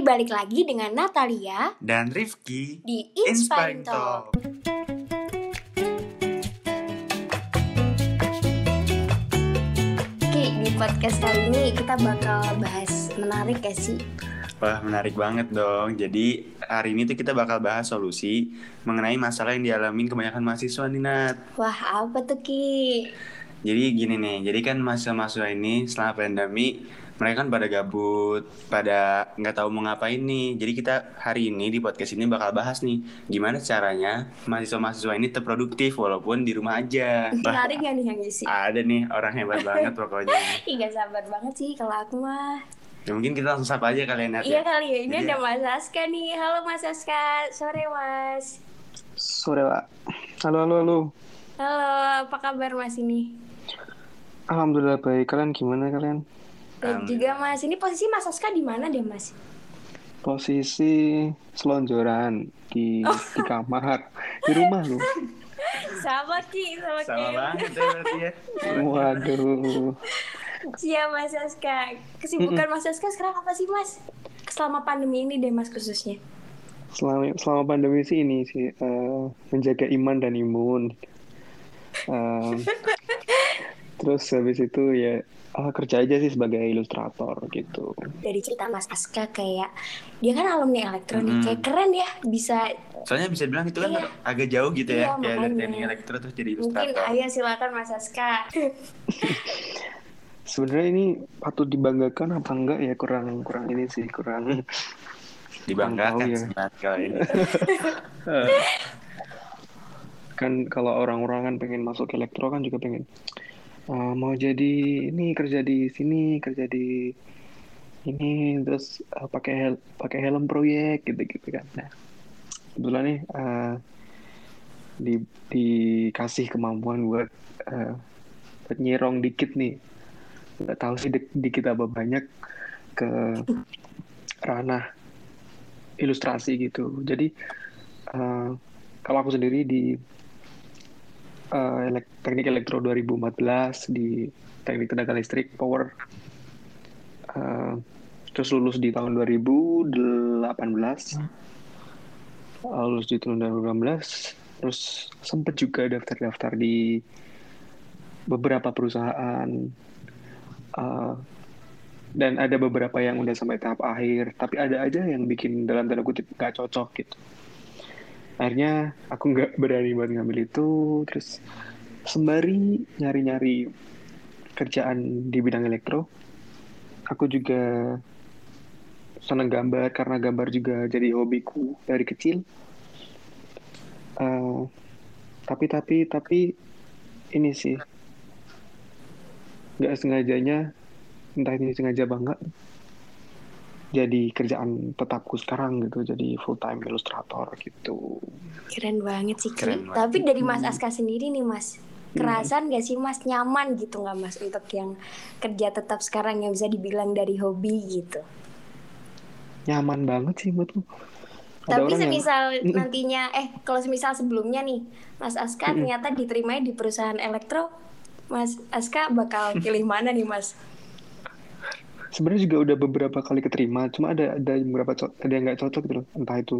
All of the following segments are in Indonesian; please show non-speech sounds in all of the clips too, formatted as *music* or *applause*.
Balik lagi dengan Natalia dan Rifki di Inspiring Talk. Ki, di podcast kali ini kita bakal bahas menarik ya sih? Wah menarik banget dong Jadi hari ini tuh kita bakal bahas solusi Mengenai masalah yang dialamin kebanyakan mahasiswa nih Nat Wah, apa tuh Ki? Jadi gini nih Jadi kan mahasiswa-mahasiswa ini selama pandemi mereka kan pada gabut, pada nggak tahu mau ngapain nih. Jadi kita hari ini di podcast ini bakal bahas nih gimana caranya mahasiswa-mahasiswa ini terproduktif walaupun di rumah aja. *laughs* Menarik gak nih yang isi? Ada nih orang hebat banget pokoknya. *laughs* Gak sabar banget sih kalau aku mah. Ya mungkin kita langsung sapa aja kalian Nat Iya ya. kali ya, ini Jadi ada ya. Mas Aska nih. Halo Mas Aska, sore Mas. Sore, Pak. Halo, halo, halo. Halo, apa kabar Mas ini? Alhamdulillah baik. Kalian gimana kalian? Dan juga Mas, ini posisi Mas Aska di mana deh Mas? Posisi selonjoran di di kamar, di rumah lu. *laughs* Sama Ki, sama, Sama Ki. banget ya ya. Waduh. Siap Mas Aska. Kesibukan Mas Aska sekarang apa sih Mas? Selama pandemi ini deh Mas khususnya. Selama selama pandemi sih ini sih eh, menjaga iman dan imun. Eh, *laughs* terus habis itu ya ah, kerja aja sih sebagai ilustrator gitu. Dari cerita Mas Aska kayak dia kan alumni elektronik, Mm-mm. kayak keren ya bisa Soalnya bisa bilang itu kan Iya. agak jauh gitu Iya, ya, kayak dari teknik elektro terus jadi mungkin ilustrator. ayo silakan Mas Aska. *laughs* Sebenarnya ini patut dibanggakan apa enggak ya kurang kurang ini sih kurang *laughs* Dibanggakan ya. kalau ini. *laughs* kan kalau orang-orang kan pengen masuk elektro kan juga pengen "Ah, mau jadi ini kerja di sini kerja di ini terus ah, pakai hel pakai helm proyek gitu-gitu kan. Nah kebetulan nih ah, di dikasih kemampuan buat buat nyerong dikit nih. Nggak tahu sih di- dikit apa banyak ke ranah ilustrasi gitu. Jadi ah, kalau aku sendiri di eh, elek- teknik elektro 2014 di teknik tenaga listrik power. Eh, terus lulus di tahun 2018 Eh, lulus di tahun 2018 terus sempet juga daftar-daftar di beberapa perusahaan. Eh, dan ada beberapa yang udah sampai tahap akhir tapi ada aja yang bikin dalam tanda kutip nggak cocok gitu akhirnya aku nggak berani buat ngambil itu. Terus sembari nyari-nyari kerjaan di bidang elektro aku juga senang gambar karena gambar juga jadi hobiku dari kecil. Eh, tapi tapi tapi ini sih. Nggak sengajanya entah ini sengaja banget jadi kerjaan tetapku sekarang gitu jadi full time ilustrator gitu Keren banget sih. Keren banget. Tapi dari Mas Aska sendiri nih Mas, kerasan gak sih Mas nyaman gitu nggak Mas untuk yang kerja tetap sekarang yang bisa dibilang dari hobi gitu? nyaman banget sih Ada Tapi yang- semisal Mm-mm. nantinya, eh kalau semisal sebelumnya nih, Mas Aska ternyata diterimanya di perusahaan elektro, Mas Aska bakal *laughs* pilih mana nih Mas? Sebenarnya juga udah beberapa kali keterima cuma ada ada beberapa ada yang nggak cocok gitu entah itu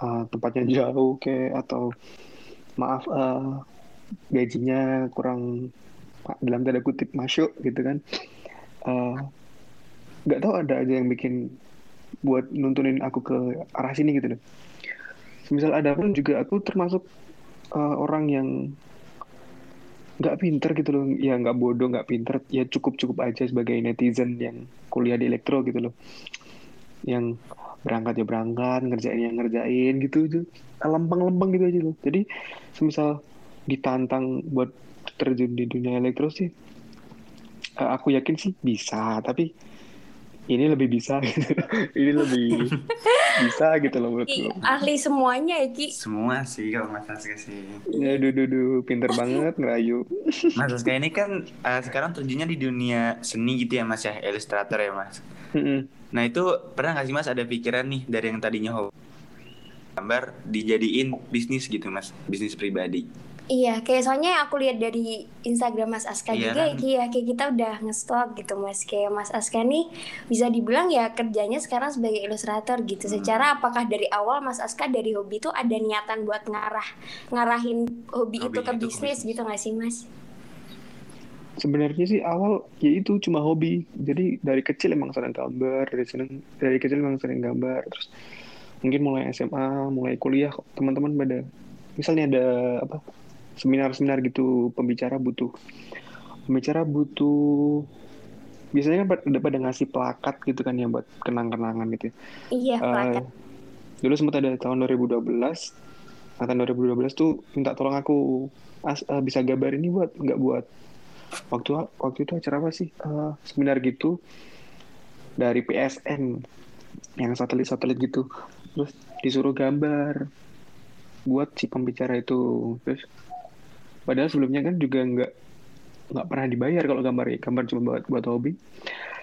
uh, tempatnya jauh kayak atau maaf uh, gajinya kurang dalam tanda kutip masuk gitu kan. Uh, nggak tahu ada aja yang bikin buat nuntunin aku ke arah sini gitu loh. Misal ada pun juga aku termasuk uh, orang yang nggak pinter gitu loh. Ya nggak bodoh nggak pinter. Ya cukup cukup aja sebagai netizen yang kuliah di elektro gitu loh. Yang berangkat ya berangkat ngerjain yang ngerjain gitu gitu lempeng-lempeng gitu aja loh. Jadi semisal ditantang buat terjun di dunia elektro sih eh, aku yakin sih bisa. Tapi ini lebih bisa. *laughs* Ini lebih *laughs* bisa gitu loh Ki, menurutku ahli semuanya ya Ki. Semua sih kalau Mas Aska sih. ya duh, duh, duh, pinter banget ngerayu Mas Aska ini kan eh, sekarang terjunnya di dunia seni gitu ya Mas ya, ilustrator ya Mas. Nah itu pernah nggak sih Mas ada pikiran nih dari yang tadinya hobi gambar dijadiin bisnis gitu Mas, bisnis pribadi. Iya, kayak soalnya yang aku lihat dari Instagram Mas Aska Iya juga kan? ya, kayak kita udah ngestok gitu Mas. Kayak Mas Aska nih bisa dibilang ya kerjanya sekarang sebagai ilustrator gitu. Hmm. Secara apakah dari awal Mas Aska dari hobi itu ada niatan buat ngarah ngarahin hobi, itu Hobinya ke itu ke bisnis bisnis. gitu gak sih Mas? Sebenarnya sih awal ya itu cuma hobi. Jadi dari kecil emang sering gambar, dari seneng, dari kecil emang sering gambar. Terus mungkin mulai SMA, mulai kuliah teman-teman pada misalnya ada apa seminar-seminar gitu pembicara butuh pembicara butuh biasanya kan pada- pada ngasih plakat gitu kan ya buat kenang-kenangan gitu. ya. Iya, Eh, plakat. dulu sempat ada tahun 2012 nah, tahun 2012 tuh minta tolong aku as, eh, bisa gambar ini buat nggak buat waktu waktu itu acara apa sih Eh, seminar gitu dari PSN yang satelit-satelit gitu terus disuruh gambar buat si pembicara itu terus padahal sebelumnya kan juga nggak nggak pernah dibayar kalau gambar gambar cuma buat buat hobi.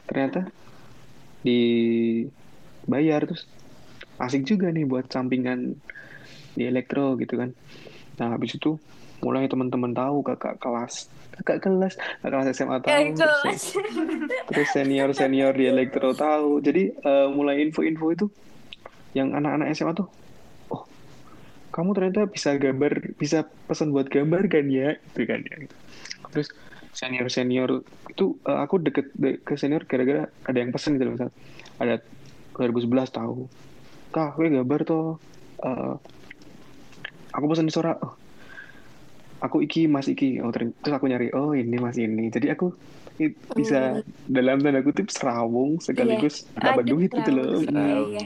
Ternyata dibayar terus asik juga nih buat sampingan di elektro gitu kan. Nah habis itu mulai teman-teman tahu kakak kelas kakak kelas kakak kelas SMA tahu Eh, terus, kelas. terus senior senior di elektro tahu. Jadi eh, mulai info-info itu yang anak-anak SMA tuh kamu ternyata bisa gambar bisa pesan buat gambar kan ya? Gitu kan ya. Terus senior senior itu eh, aku deket de- ke senior gara-gara ada yang pesen gitu misal. Ada 2011 tahu kak gue gambar tuh eh, aku pesan di Sora oh, aku iki mas iki. Oh terus aku nyari oh ini mas ini. Jadi aku i- bisa dalam tanda kutip serawung sekaligus dapat Aduh, duit gitu loh. Terawang. Iya, iya.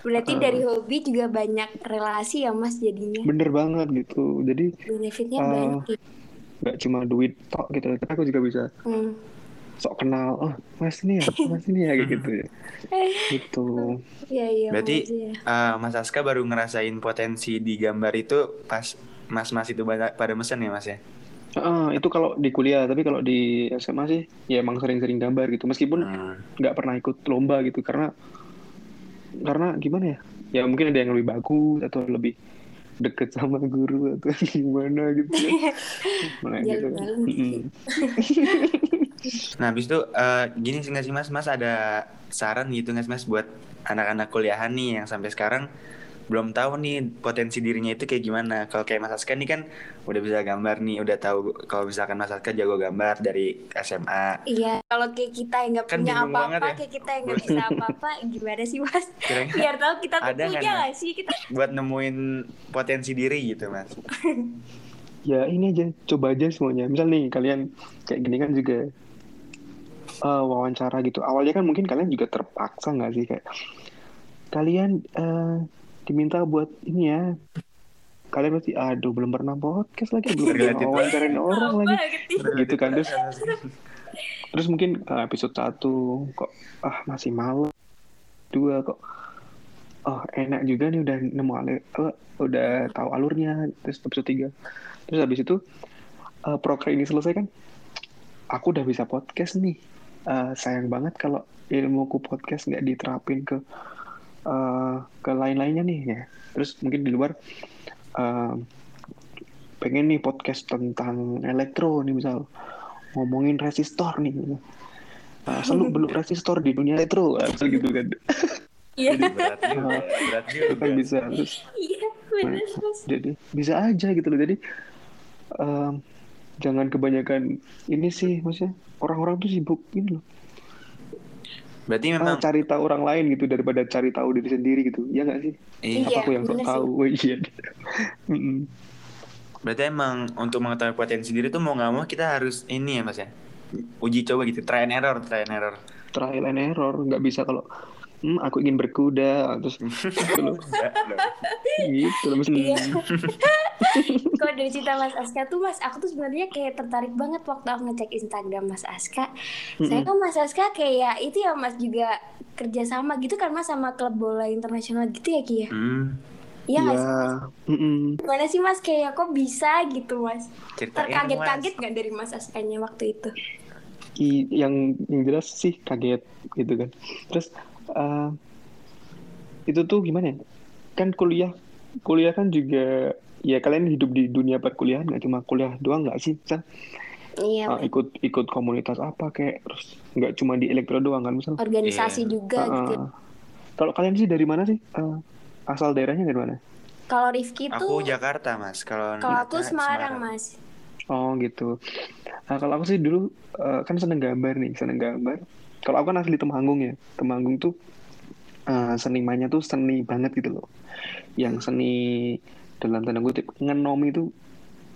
Berarti Uh. dari hobi juga banyak relasi ya Mas jadinya. bener banget gitu jadi Benefitnya Uh, banyak. ya. nggak cuma duit tok gitu tapi aku juga bisa Hmm. sok kenal oh mas ini ya mas *laughs* ini ya kayak gitu ya *laughs* gitu Iya, iya. Berarti Mas, iya. eh, Mas Aska baru ngerasain potensi di gambar itu pas mas-mas itu pada, pada mesen ya Mas ya? Ah, itu kalau di kuliah tapi kalau di SMA sih ya emang sering-sering gambar gitu meskipun Hmm. nggak pernah ikut lomba gitu karena karena gimana ya ya mungkin ada yang lebih bagus atau lebih deket sama guru atau *laughs* gimana gitu ya. *laughs* Makanya gitu kan. Nah, habis itu eh, gini sih nggak sih Mas? Mas ada saran gitu nggak sih Mas buat anak-anak kuliahan nih yang sampai sekarang belum tahu nih potensi dirinya itu kayak gimana. Kalau kayak Mas Aska nih kan udah bisa gambar nih, udah tahu kalau misalkan Mas Aska jago gambar dari SMA. Iya, kalau kayak kita yang nggak Kan punya apa-apa, ya. kayak kita yang nggak bisa apa-apa, gimana sih mas? Kira-kira Biar tahu kita tuh Ada punya nggak sih kita? buat nemuin potensi diri gitu Mas. ya ini aja coba aja semuanya misal nih kalian kayak gini kan juga eh, wawancara gitu awalnya kan mungkin kalian juga terpaksa nggak sih kayak kalian eh, diminta buat ini ya. Kalian pasti aduh belum pernah podcast lagi belum pernah wawancarain orang lagi. Gitu kan terus *laughs* terus mungkin eh, episode satu kok ah masih malu dua kok oh enak juga nih udah nemu alur eh, udah tahu alurnya. Terus episode tiga. Terus habis itu eh, proker ini selesai kan? Aku udah bisa podcast nih. Eh, sayang banget kalau ilmuku podcast nggak diterapin ke eh, ke lain-lainnya nih ya. Terus mungkin di luar eh, pengen nih podcast tentang elektro nih misal ngomongin resistor nih. Uh, seluk beluk *laughs* resistor di dunia elektro uh, gitu kan. Iya, Jadi berat juga, berat itu juga. kan bisa terus iya benar mas. jadi bisa aja gitu loh. Jadi em, jangan kebanyakan ini sih maksudnya orang-orang tuh sibuk ini loh Berarti ah, memang cari tahu orang lain gitu daripada cari tahu diri sendiri gitu. Ya nggak sih? Iya, Iya, apa aku yang sok tahu? oh, iya. *laughs* Berarti emang untuk mengetahui potensi diri tuh mau nggak mau kita harus ini ya Mas ya. Uji coba gitu, try and error, try and error. trial and error nggak bisa kalau hmm, aku ingin berkuda terus *laughs* gitu loh. Gitu loh Iya. *laughs* Kalau dari cerita Mas Aska tuh Mas, aku tuh sebenarnya kayak tertarik banget waktu aku ngecek Instagram Mas Aska. Saya kan Mas Aska kayak itu ya Mas juga kerjasama gitu kan Mas sama klub bola internasional gitu ya Ki ya? Hmm, Iya ya mm-mm. Gimana sih Mas kayak kok bisa gitu Mas? Terkaget-kaget nggak dari Mas Askanya waktu itu? I- yang yang jelas sih kaget gitu kan terus eh, itu tuh gimana ya kan kuliah kuliah kan juga ya kalian hidup di dunia perkuliahan nggak cuma kuliah doang nggak sih misal Iya, uh, ikut ikut komunitas apa kayak terus nggak cuma di elektro doang kan misal organisasi Iya. juga Uh, gitu. uh. kalau kalian sih dari mana sih? Uh, asal daerahnya dari mana? Kalau Rifki Aku tuh, Jakarta mas. Kalau kalau aku Nata Semarang, Mas. oh gitu. Nah, kalau aku sih dulu uh, kan seneng gambar nih seneng gambar. Kalau aku kan asli Temanggung ya. Temanggung tuh uh, senimannya tuh seni banget gitu loh. Yang seni dalam tanda kutip ngenomi itu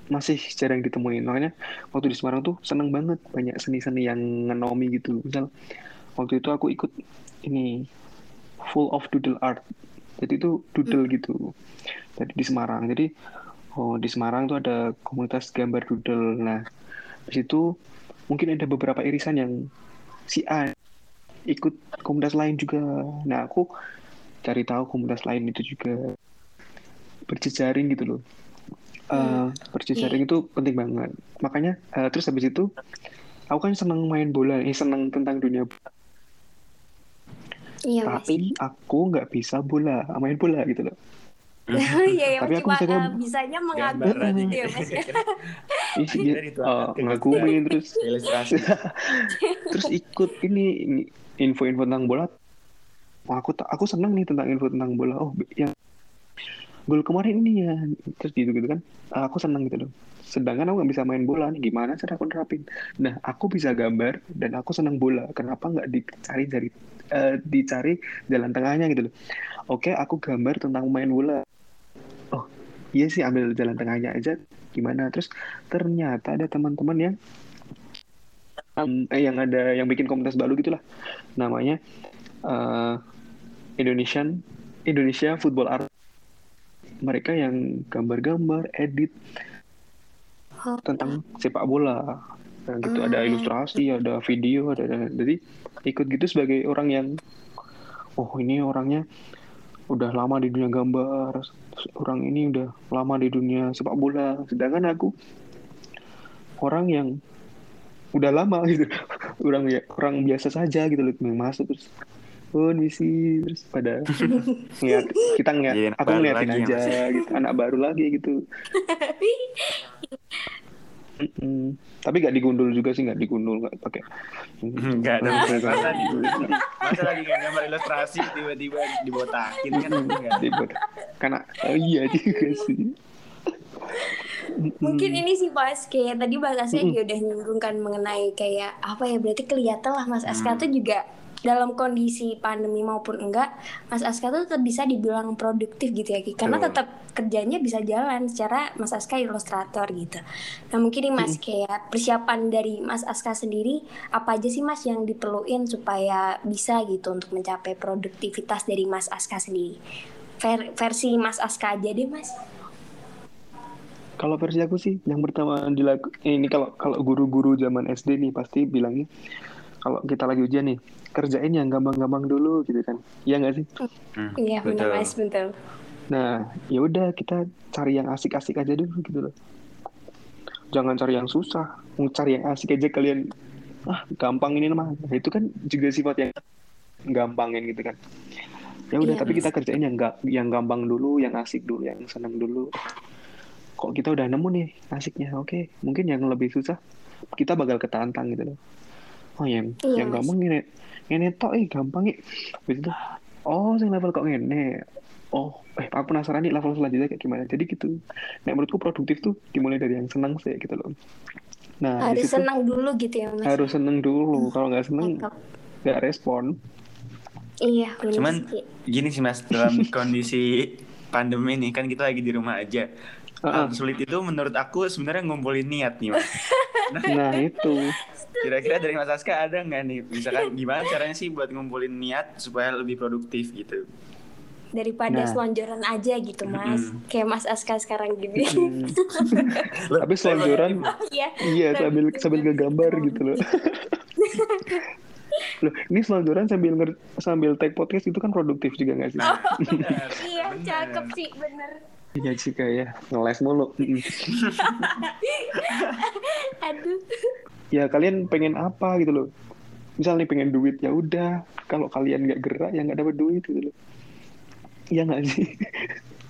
masih jarang ditemuin makanya waktu di Semarang tuh seneng banget banyak seni-seni yang ngenomi gitu. Misal waktu itu aku ikut ini full of doodle art. Jadi itu doodle gitu. Jadi di Semarang. Jadi oh di Semarang tuh ada komunitas gambar doodle. Nah di situ mungkin ada beberapa irisan yang si A ikut komunitas lain juga. Nah aku cari tahu komunitas lain itu juga berjejaring gitu loh Eh, berjejaring itu penting banget makanya eh, terus habis itu aku kan seneng main bola eh seneng tentang dunia bola. Iya, Mas. tapi aku nggak bisa bola main bola gitu loh *laughs* Iya, *laughs* yang Tapi aku eh, gam- bisanya mengagum Gambar aja gitu ya, Mas. ya. *laughs* Iya, ngagumin terus Ilustrasi. terus ikut ini info-info tentang bola oh, aku aku seneng nih tentang info tentang bola oh yang gol kemarin ini ya. Terus gitu gitu kan. Ah, aku seneng gitu loh. Sedangkan aku nggak bisa main bola nih. Gimana cara aku nerapin? Nah aku bisa gambar dan aku seneng bola. Kenapa nggak dicari dari eh, dicari jalan tengahnya gitu loh? Oke aku gambar tentang main bola. Oh iya sih ambil jalan tengahnya aja. Gimana? Terus ternyata ada teman-teman yang um, eh, yang ada yang bikin komunitas baru gitulah. Namanya eh, Indonesian Indonesia Football Art mereka yang gambar-gambar edit Oh. tentang sepak bola. Nah, gitu. Ada Hmm. ilustrasi ada video ada, ada- jadi ikut gitu sebagai orang yang oh ini orangnya udah lama di dunia gambar. Orang ini udah lama di dunia sepak bola. Sedangkan aku orang yang udah lama *laughs* gitu. Orang ya orang biasa saja gitu loh masuk terus oh misi terus pada *laughs* ngeliat kita ngeliat Jadi anak aku ngeliatin lagi ya, aja Mas. gitu anak baru lagi gitu Mm-mm. tapi gak digundul juga sih nggak digundul nggak pakai Enggak ada Nggak masa masa lagi nggak gambar ilustrasi tiba-tiba dibotakin kan enggak. Dibuat- karena oh iya juga sih Mungkin Mm. ini sih Mas, kayak tadi Mas Aska juga udah nyinggung kan mengenai kayak apa ya berarti kelihatan lah Mas Aska Hmm. tuh juga dalam kondisi pandemi maupun enggak, Mas Aska tuh tetap bisa dibilang produktif gitu ya Ki. Karena tetap kerjanya bisa jalan secara Mas Aska ilustrator gitu. Nah mungkin nih Mas kayak persiapan dari Mas Aska sendiri apa aja sih Mas yang diperluin supaya bisa gitu untuk mencapai produktivitas dari Mas Aska sendiri. Ver- versi Mas Aska aja deh Mas. Kalau versi aku sih, yang pertama dilaku ini kalau kalau guru-guru zaman SD nih pasti bilangnya kalau kita lagi ujian nih kerjain yang gampang-gampang dulu gitu kan, iya nggak sih? Hmm, Iya benar betul. Mas, betul. Nah, ya udah kita cari yang asik-asik aja dulu gitu loh. Jangan cari yang susah, mau cari yang asik aja kalian. Ah, gampang ini mah. Nah, itu kan juga sifat yang gampangin gitu kan. Ya udah, Iya, tapi Mas. kita kerjain yang ga, yang gampang dulu, yang asik dulu, yang senang dulu. Kok kita udah nemu nih asiknya, oke. Mungkin yang lebih susah kita bakal ketantang gitu loh. Oh yang Iya, yang gampang ini, ini tok eh gampang eh. Itu, oh yang level kok ngene. Oh, eh aku penasaran nih level selanjutnya kayak gimana. Jadi gitu. Nah menurutku produktif tuh dimulai dari yang senang sih gitu loh. Nah harus situ senang dulu gitu ya Mas. harus seneng dulu. Kalau nggak seneng Cakep. nggak respon. Iya, Cuman sih. gini sih mas dalam kondisi pandemi nih kan kita lagi di rumah aja. Ah, Hal sulit itu menurut aku sebenarnya ngumpulin niat nih mas. *laughs* Nah itu. Kira-kira dari Mas Aska ada nggak nih? Misalkan gimana caranya sih buat ngumpulin niat supaya lebih produktif gitu? Daripada Nah. selonjoran aja gitu Mas. Mm-mm. Kayak Mas Aska sekarang gini. Hmm. Tapi *laughs* selonjoran Iya. Iya sambil sambil ngegambar gitu loh. *laughs* Loh, ini selonjoran sambil nger- sambil take podcast itu kan produktif juga nggak sih? Nah, benar, Iya, cakep sih, bener. Iya sih kayak ngeles mulu. *laughs* Aduh. ya kalian pengen apa gitu loh. Misal nih pengen duit ya udah. Kalau kalian nggak gerak ya nggak dapat duit gitu loh. Iya nggak sih?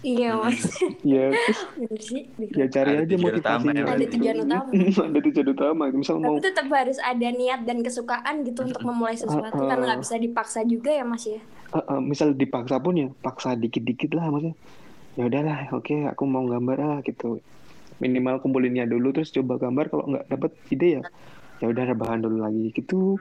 Iya mas. *laughs* ya terus Bener sih. ya cari Ada aja utama motivasinya ya, Ada tujuan utama. *laughs* ada tujuan utama misal mau Tapi tetap harus ada niat dan kesukaan gitu untuk memulai sesuatu Uh-uh. karena nggak bisa dipaksa juga ya mas ya. eh, eh, misal dipaksa pun ya paksa dikit-dikit lah maksudnya ya udahlah oke aku mau gambar ah gitu. Minimal kumpulinnya dulu terus coba gambar kalau nggak dapet ide ya ya udah rebahan dulu lagi gitu.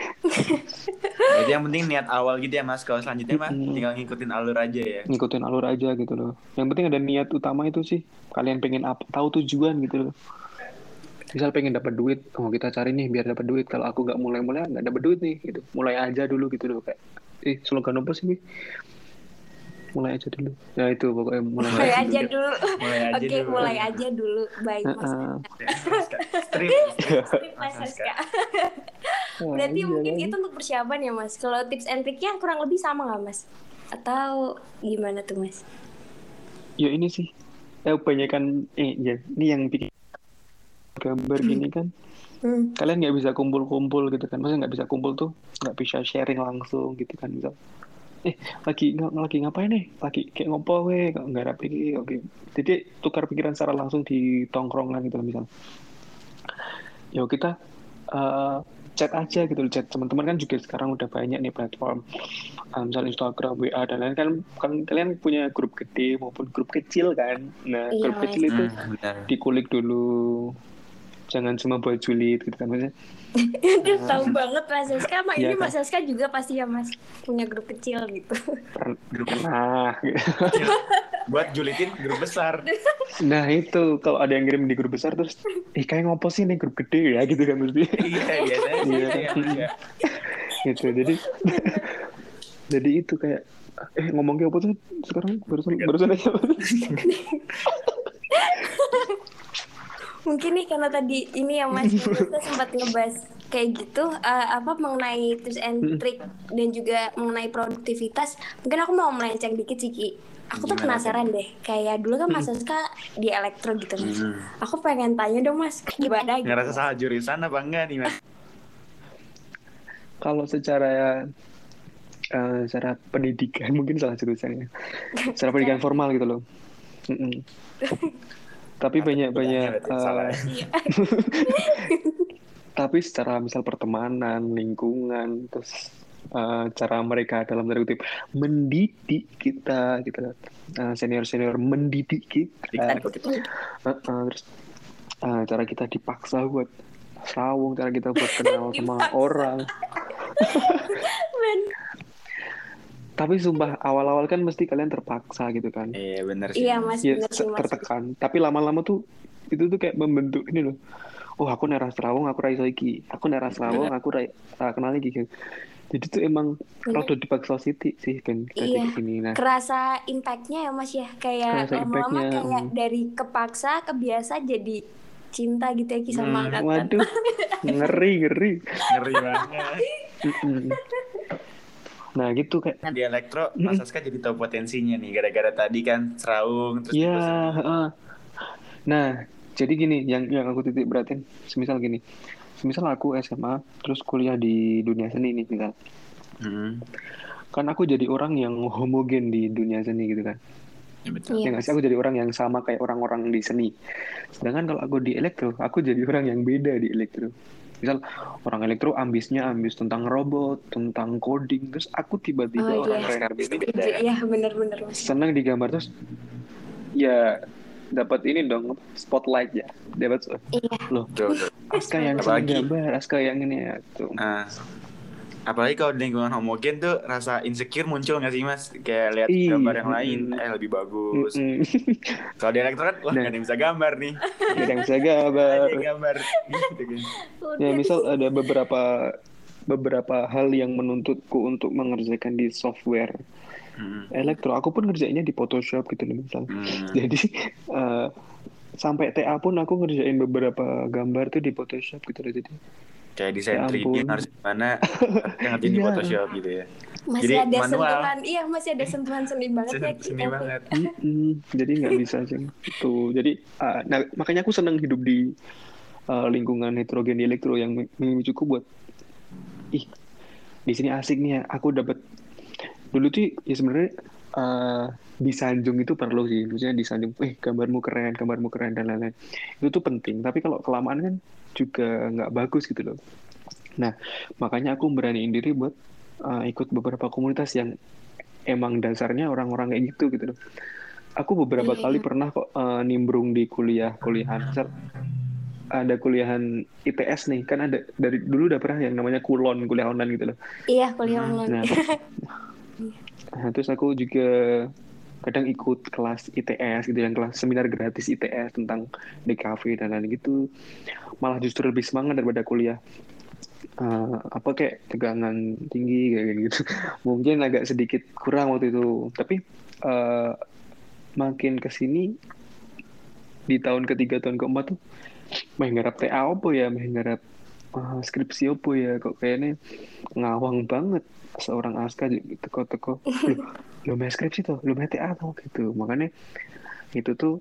*laughs* Jadi yang penting niat awal gitu ya mas. Kalau selanjutnya mah tinggal ngikutin alur aja ya. ngikutin alur aja gitu loh. Yang penting ada niat utama itu sih. Kalian pengen apa tahu tujuan gitu loh. Misal pengen dapat duit oh kita cari nih biar dapat duit. Kalau aku nggak mulai-mulai nggak dapat duit nih gitu. Mulai aja dulu gitu loh kayak. Eh slogan apa sih Wi? Mulai aja dulu ya itu pokoknya mulai, Mulai aja dulu. Mulai aja Oke, dulu. mulai aja dulu. Baik mas. Strip. Mas Berarti iya mungkin itu untuk persiapan ya mas. Kalau tips and triknya kurang lebih sama nggak mas? Atau gimana tuh mas? ya ini sih eh kebanyakan eh ya ini yang bikin gambar gini kan Hmm. kalian nggak bisa kumpul-kumpul gitu kan maksudnya nggak bisa kumpul tuh nggak bisa sharing langsung gitu kan misal eh lagi nggak lagi ngapain nih? Lagi kayak ngopo weh nggak nggak rapi oke jadi tukar pikiran secara langsung di tongkrongan gitu misal. Ya kita eh, chat aja gitu loh, chat. Teman-teman kan juga sekarang udah banyak nih platform. Eh, misal Instagram WA dan lain kan kan kalian punya grup gede maupun grup kecil kan? Nah Iya, grup kecil itu benar. dikulik dulu jangan cuma buat julid gitu kan maksudnya *laughs* Aduh, tahu banget Mas Aska. Mak Iya ini kan? Mas Aska juga pasti ya Mas punya grup kecil gitu. per- Grup pernah buat julitin grup besar. nah itu kalau ada yang ngirim di grup besar terus ih kayak ngopo sih nih grup gede ya gitu kan mesti Iya sih. Iya. Iya, iya. gitu jadi jadi itu kayak eh ngomongnya apa tuh sekarang barusan barusan aja *laughs* Mungkin nih karena tadi ini ya Mas *laughs* kita sempat ngebahas kayak gitu eh, apa mengenai tips and trick dan juga mengenai produktivitas. Mungkin aku mau melenceng dikit sih Ki. Aku tuh Gimana penasaran deh, kayak dulu kan Mas Aska di elektro gitu Mas. Hmm. Aku pengen tanya dong Mas, gimana gitu? Ngerasa salah jurusan apa enggak nih mas? *laughs* kalau secara eh, secara pendidikan mungkin salah jurusannya *laughs* secara pendidikan formal gitu loh. Tapi banyak banyak eh, Iya. *laughs* tapi secara misal pertemanan lingkungan terus eh, cara mereka dalam tanda kutip mendidik kita gitu senior senior mendidik kita. Eh, eh, terus eh, cara kita dipaksa buat sawung cara kita buat kenal *laughs* sama orang *laughs* Men. Tapi sumpah awal-awal kan mesti kalian terpaksa gitu kan Iya benar sih. Iya Mas, ya bener sih Mas. tertekan tapi lama-lama tuh itu tuh kayak membentuk ini loh oh aku neras rawung aku rai iki aku neras rawung aku rai ah, kenal lagi gitu jadi tuh emang Bener. rada dipaksa siti sih kan kita Iya. gini nah kerasa impactnya ya mas ya kayak lama-lama kayak hmm. dari kepaksa kebiasa jadi cinta gitu ya Ki sama Hmm, angkatan waduh *laughs* ngeri ngeri Ngeri banget. Nah gitu kayak Di elektro, Mas Aska jadi tahu potensinya nih. Gara-gara tadi kan seraung terus Iya, heeh. Nah, jadi gini, yang yang aku titik beratin, semisal gini, semisal aku SMA, terus kuliah di dunia seni nih, misal, Hmm, kan aku jadi orang yang homogen di dunia seni gitu kan, ya betul. Iya, ya aku jadi orang yang sama kayak orang-orang di seni. Sedangkan kalau aku di elektro, aku jadi orang yang beda di elektro. Misal orang elektro ambisnya ambis tentang robot, tentang coding, terus aku tiba-tiba Oh, orang iya. ini beda. Iya bener-bener mas senang digambar terus ya dapat ini dong spotlight ya. Dapat iya. Loh. Aska yang senang gambar Aska yang ini ya tuh. Nah, apalagi kalau di lingkungan homogen tuh rasa insecure muncul nggak sih mas? Kayak lihat Ih, gambar yang lain, eh lebih bagus. *laughs* Kalau di elektro kan, wah Nah. nggak ada yang bisa gambar nih. *laughs* Gak ada yang bisa *laughs* gambar gambar. Gitu kan. ya misal ada beberapa beberapa hal yang menuntutku untuk mengerjakan di software Hmm. elektro aku pun ngerjainnya di Photoshop gitu loh misal Hmm. jadi eh, sampai TA pun aku ngerjain beberapa gambar tuh di Photoshop gitu loh jadi Kayak desain Ya 3D ampun. harus gimana, *laughs* yang ngerti di Iya. Photoshop gitu ya. masih Jadi ada manual. sentuhan iya masih ada sentuhan seni *laughs* banget ya. Seni banget. Jadi nggak bisa aja itu jadi ah, nah makanya aku senang hidup di ah, lingkungan heterogen di elektro yang memicuku buat ih di sini asik nih ya aku dapat dulu tuh ya sebenarnya eh disanjung itu perlu sih maksudnya disanjung eh gambarmu keren gambarmu keren dan lain-lain itu tuh penting tapi kalau kelamaan kan juga nggak bagus gitu loh nah makanya aku beraniin diri buat uh, ikut beberapa komunitas yang emang dasarnya orang-orang kayak gitu gitu loh aku beberapa Iya, kali iya. pernah kok uh, nimbrung di kuliah kuliahan misal ada kuliahan ITS nih kan ada dari dulu udah pernah yang namanya kulon kuliah online gitu loh Iya, kuliah online. Nah, *laughs* nah, terus aku juga kadang ikut kelas ITS gitu yang kelas seminar gratis ITS tentang DKV dan lain gitu malah justru lebih semangat daripada kuliah. Eh, apa kayak tegangan tinggi kayak gitu. *laughs* Mungkin agak sedikit kurang waktu itu. Tapi eh, makin ke sini di tahun ketiga tahun keempat tuh main garap TA apa ya main garap eh, skripsi apa ya kok kayaknya ngawang banget seorang aska teko-teko lu lu main skripsi tuh lu main TA tuh gitu. Makanya itu tuh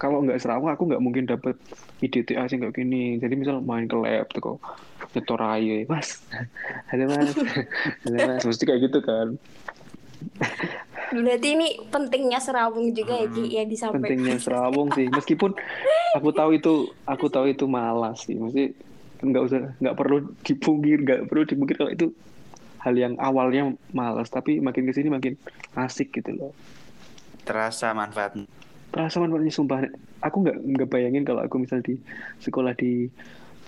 kalau nggak serawang aku nggak mungkin dapet ide TA sih nggak gini. Jadi misal main ke lab tuh kok nyetor aja mas halo mas. *laughs* Halo mas. Mesti kayak gitu kan. Berarti ini pentingnya serawung juga ya Ki ya disampaikan. pentingnya serawung sih. Meskipun aku tahu itu aku tahu itu malas sih. Mesti nggak usah nggak perlu dipungkir nggak perlu dipungkir kalau itu hal yang awalnya malas tapi makin ke sini makin asik gitu loh. Terasa manfaatnya. terasa manfaatnya sumpah. Aku nggak nggak bayangin kalau aku misal di sekolah di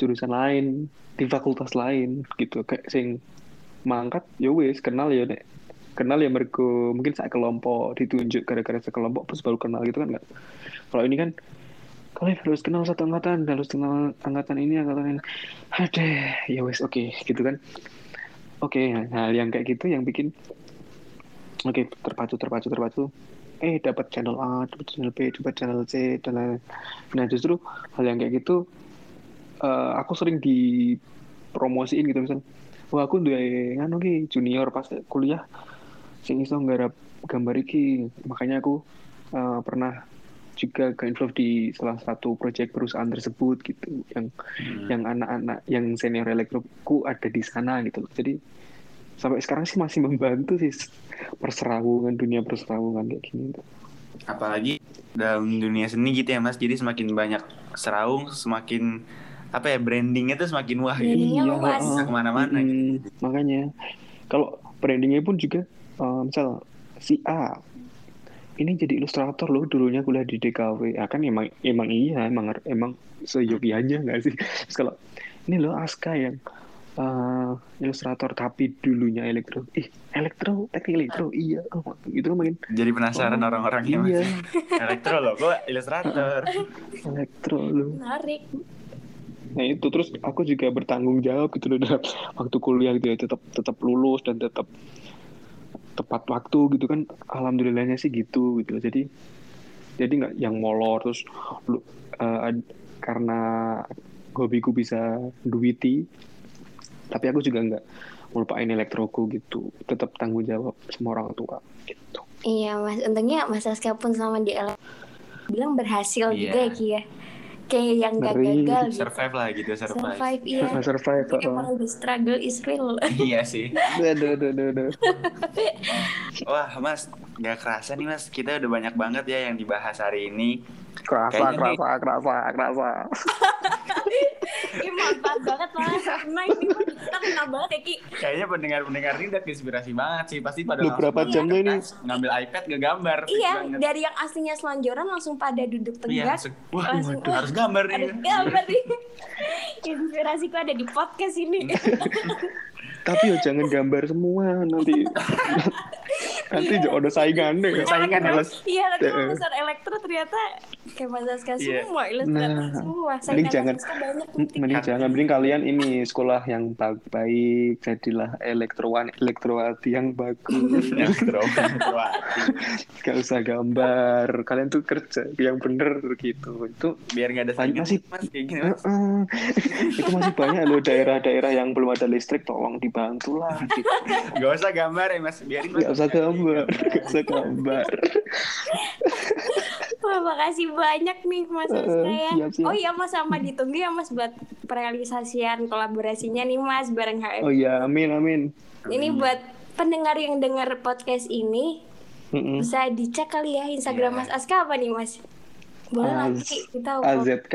jurusan lain di fakultas lain gitu. Kayak sing mangkat ya wis kenal ya nek. Kenal ya mergo mungkin saya kelompok ditunjuk gara-gara sekelompok terus baru kenal gitu kan nggak? Kalau ini kan kalian harus kenal satu angkatan harus kenal angkatan ini angkatan ini. Ada ya wes oke gitu kan oke hal yang kayak gitu yang bikin oke terpacu terpacu terpacu. Eh dapat channel A dapat channel B dapat channel C dan lain nah justru hal yang kayak gitu eh, aku sering dipromosiin gitu misal wah aku duwe nganu ki junior pas kuliah sing iso nggarap gambar iki. Makanya aku eh, pernah juga ke involve di salah satu proyek perusahaan tersebut gitu yang Hmm. yang anak-anak yang senior elektroku ada di sana gitu loh. Jadi sampai sekarang sih masih membantu sih perserawungan dunia perserawungan kayak gini. Apalagi dalam dunia seni gitu ya mas. Jadi semakin banyak serawung, semakin apa ya brandingnya tuh semakin wah gitu. Brandingnya luas. Ke mana-mana mm, gitu. Makanya kalau brandingnya pun juga eh, misal si A ini jadi ilustrator loh dulunya kuliah di DKW. Ya kan emang emang iya emang emang seyogi aja nggak sih? *laughs* Terus kalau ini loh Aska yang eh, ilustrator tapi dulunya elektro. Ih, elektro, teknik elektro. Iya, oh, itu kan makin Jadi penasaran Oh, orang-orangnya iya. mas. Elektro loh, kok ilustrator. *laughs* elektro loh. Menarik. Nah itu terus aku juga bertanggung jawab gitu loh dalam waktu kuliah gitu ya tetap tetap lulus dan tetap tepat waktu gitu kan alhamdulillahnya sih gitu gitu. Jadi jadi nggak yang molor. Terus lu, eh, ad- karena hobiku bisa duiti tapi aku juga nggak melupain elektroku gitu. Tetap tanggung jawab sama orang tua gitu. Iya mas, untungnya Mas Aska pun selama di bilang berhasil Iya. juga ya Ki ya. Kayak yang gak Ngeri. gagal gitu. Survive lah gitu, survive. Survive iya. Nah, survive Tapi oh. emang the struggle is real. *laughs* iya sih. aduh, aduh, aduh, aduh. *laughs* Wah mas, gak kerasa nih mas. Kita udah banyak banget ya yang dibahas hari ini. kerasa Kayaknya nih- kerasa kerasa kerasa *laughs* Ini mantap banget mas. Nah ini kita kenal banget ya Ki. Kayaknya pendengar-pendengar ini udah inspirasi banget sih. Pasti pada Lu langsung berapa buka jamnya ini? kertas, Ngambil iPad ngegambar. Fix Iya, dari yang aslinya selonjoran langsung pada duduk Iya, tegak. langsung, Wah, langsung, waduh, harus gambar nih. Ada gambar nih. *laughs* Inspirasiku ada di podcast ini. tapi yo jangan gambar semua nanti *laughs* nanti ada saingan deh Saingan ya, Mas? Iya, nanti lulusan elektro ternyata kayak Mas Aska Iya. semua, ilustrator Nah, semua. mending Saingan jangan- Mas Aska banyak M- nanti. mending jangan mending kalian ini sekolah yang baik baik jadilah elektrowan elektrowati yang bagus *laughs* Elektro, elektroati. *laughs* gak usah gambar kalian tuh kerja yang bener gitu itu Biar nggak ada saingan Masih- mas kayak gini mas. Itu masih banyak loh daerah-daerah yang belum ada listrik tolong dibantu lah gitu. Gak usah gambar ya mas. Biarin mas. Gak usah gambar, usah gambar. Wah, makasih banyak nih Mas siap, siap. Oh iya Mas sama ditunggu ya Mas buat perealisasian kolaborasinya nih Mas bareng HM. Oh iya, amin amin. Ini buat pendengar yang dengar podcast ini Mm-mm. Bisa dicek kali ya Instagram Iya. Mas Aska apa nih Mas? Boleh Az- nanti kita A Z *laughs*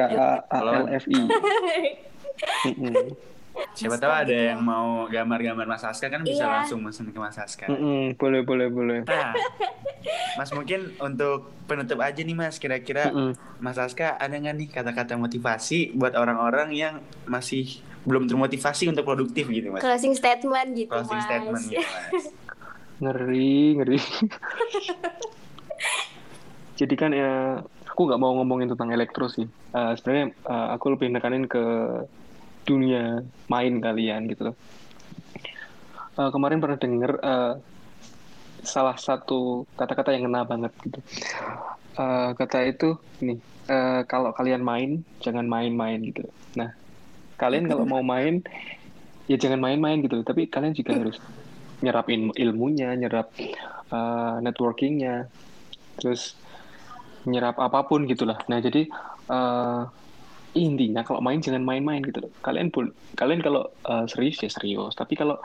Siapa tahu ada yang mau gambar-gambar Mas Aska kan bisa Iya. langsung mesen ke Mas Aska. Mm-mm. Boleh boleh boleh. Nah, Mas mungkin untuk penutup aja nih Mas, kira-kira Mm-mm. Mas Aska ada nggak nih kata-kata motivasi buat orang-orang yang masih belum termotivasi untuk produktif gitu Mas? Closing statement gitu Closing Mas. statement gitu Mas. Ngeri ngeri. Jadi kan ya aku nggak mau ngomongin tentang elektro sih. Eh, Sebenarnya eh, aku lebih nekanin ke dunia main kalian gitu loh. Eh, kemarin pernah denger eh, salah satu kata-kata yang kena banget gitu. Eh, kata itu ini eh, kalau kalian main jangan main-main gitu. Nah kalian kalau mau main ya jangan main-main gitu. Tapi kalian juga harus nyerap il- ilmunya, nyerap eh, networkingnya, terus nyerap apa pun gitulah. Nah jadi eh, intinya kalau main jangan main-main gitu loh. Kalian pun kalian kalau eh, serius ya serius, tapi kalau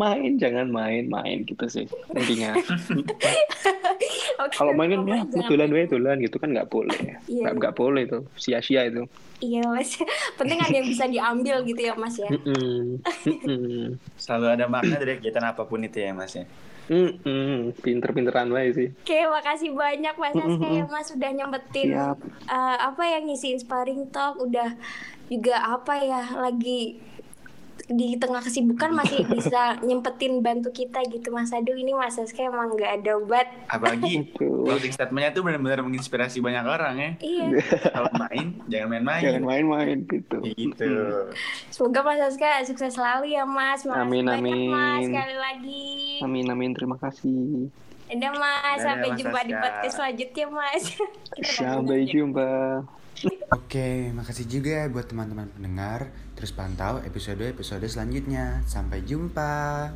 main jangan main-main gitu sih intinya. *laughs* Oke, kalau main kan ya dolan wae dolan gitu kan nggak boleh. Iya. Nggak nggak boleh itu sia-sia itu. Iya Mas. Penting ada yang bisa diambil gitu ya Mas ya. Mm-mm. Mm-mm. Selalu ada makna dari kegiatan apa pun itu ya Mas ya. Mm-mm. Pinter-pinteran wae sih. Oke, makasih banyak Mas Aska ya Mas sudah nyempetin Siap. eh, apa yang ngisi inspiring talk udah juga apa ya lagi di tengah kesibukan masih *laughs* bisa nyempetin bantu kita gitu Mas Aduh ini Mas Aska emang nggak ada obat Apalagi Aduh. *laughs* closing statementnya tuh benar-benar menginspirasi banyak orang ya. Iya Kalau main jangan main-main. Jangan main-main gitu. Gitu. Semoga Mas Aska sukses selalu ya Mas Makasih Amin, banyak, amin. Mas sekali lagi Amin amin terima kasih. Dadah Mas Dadah, Sampai Mas jumpa di podcast selanjutnya Mas *laughs* Kita Sampai jumpa. Oke, makasih juga buat teman-teman pendengar. Terus pantau episode-episode selanjutnya. Sampai jumpa.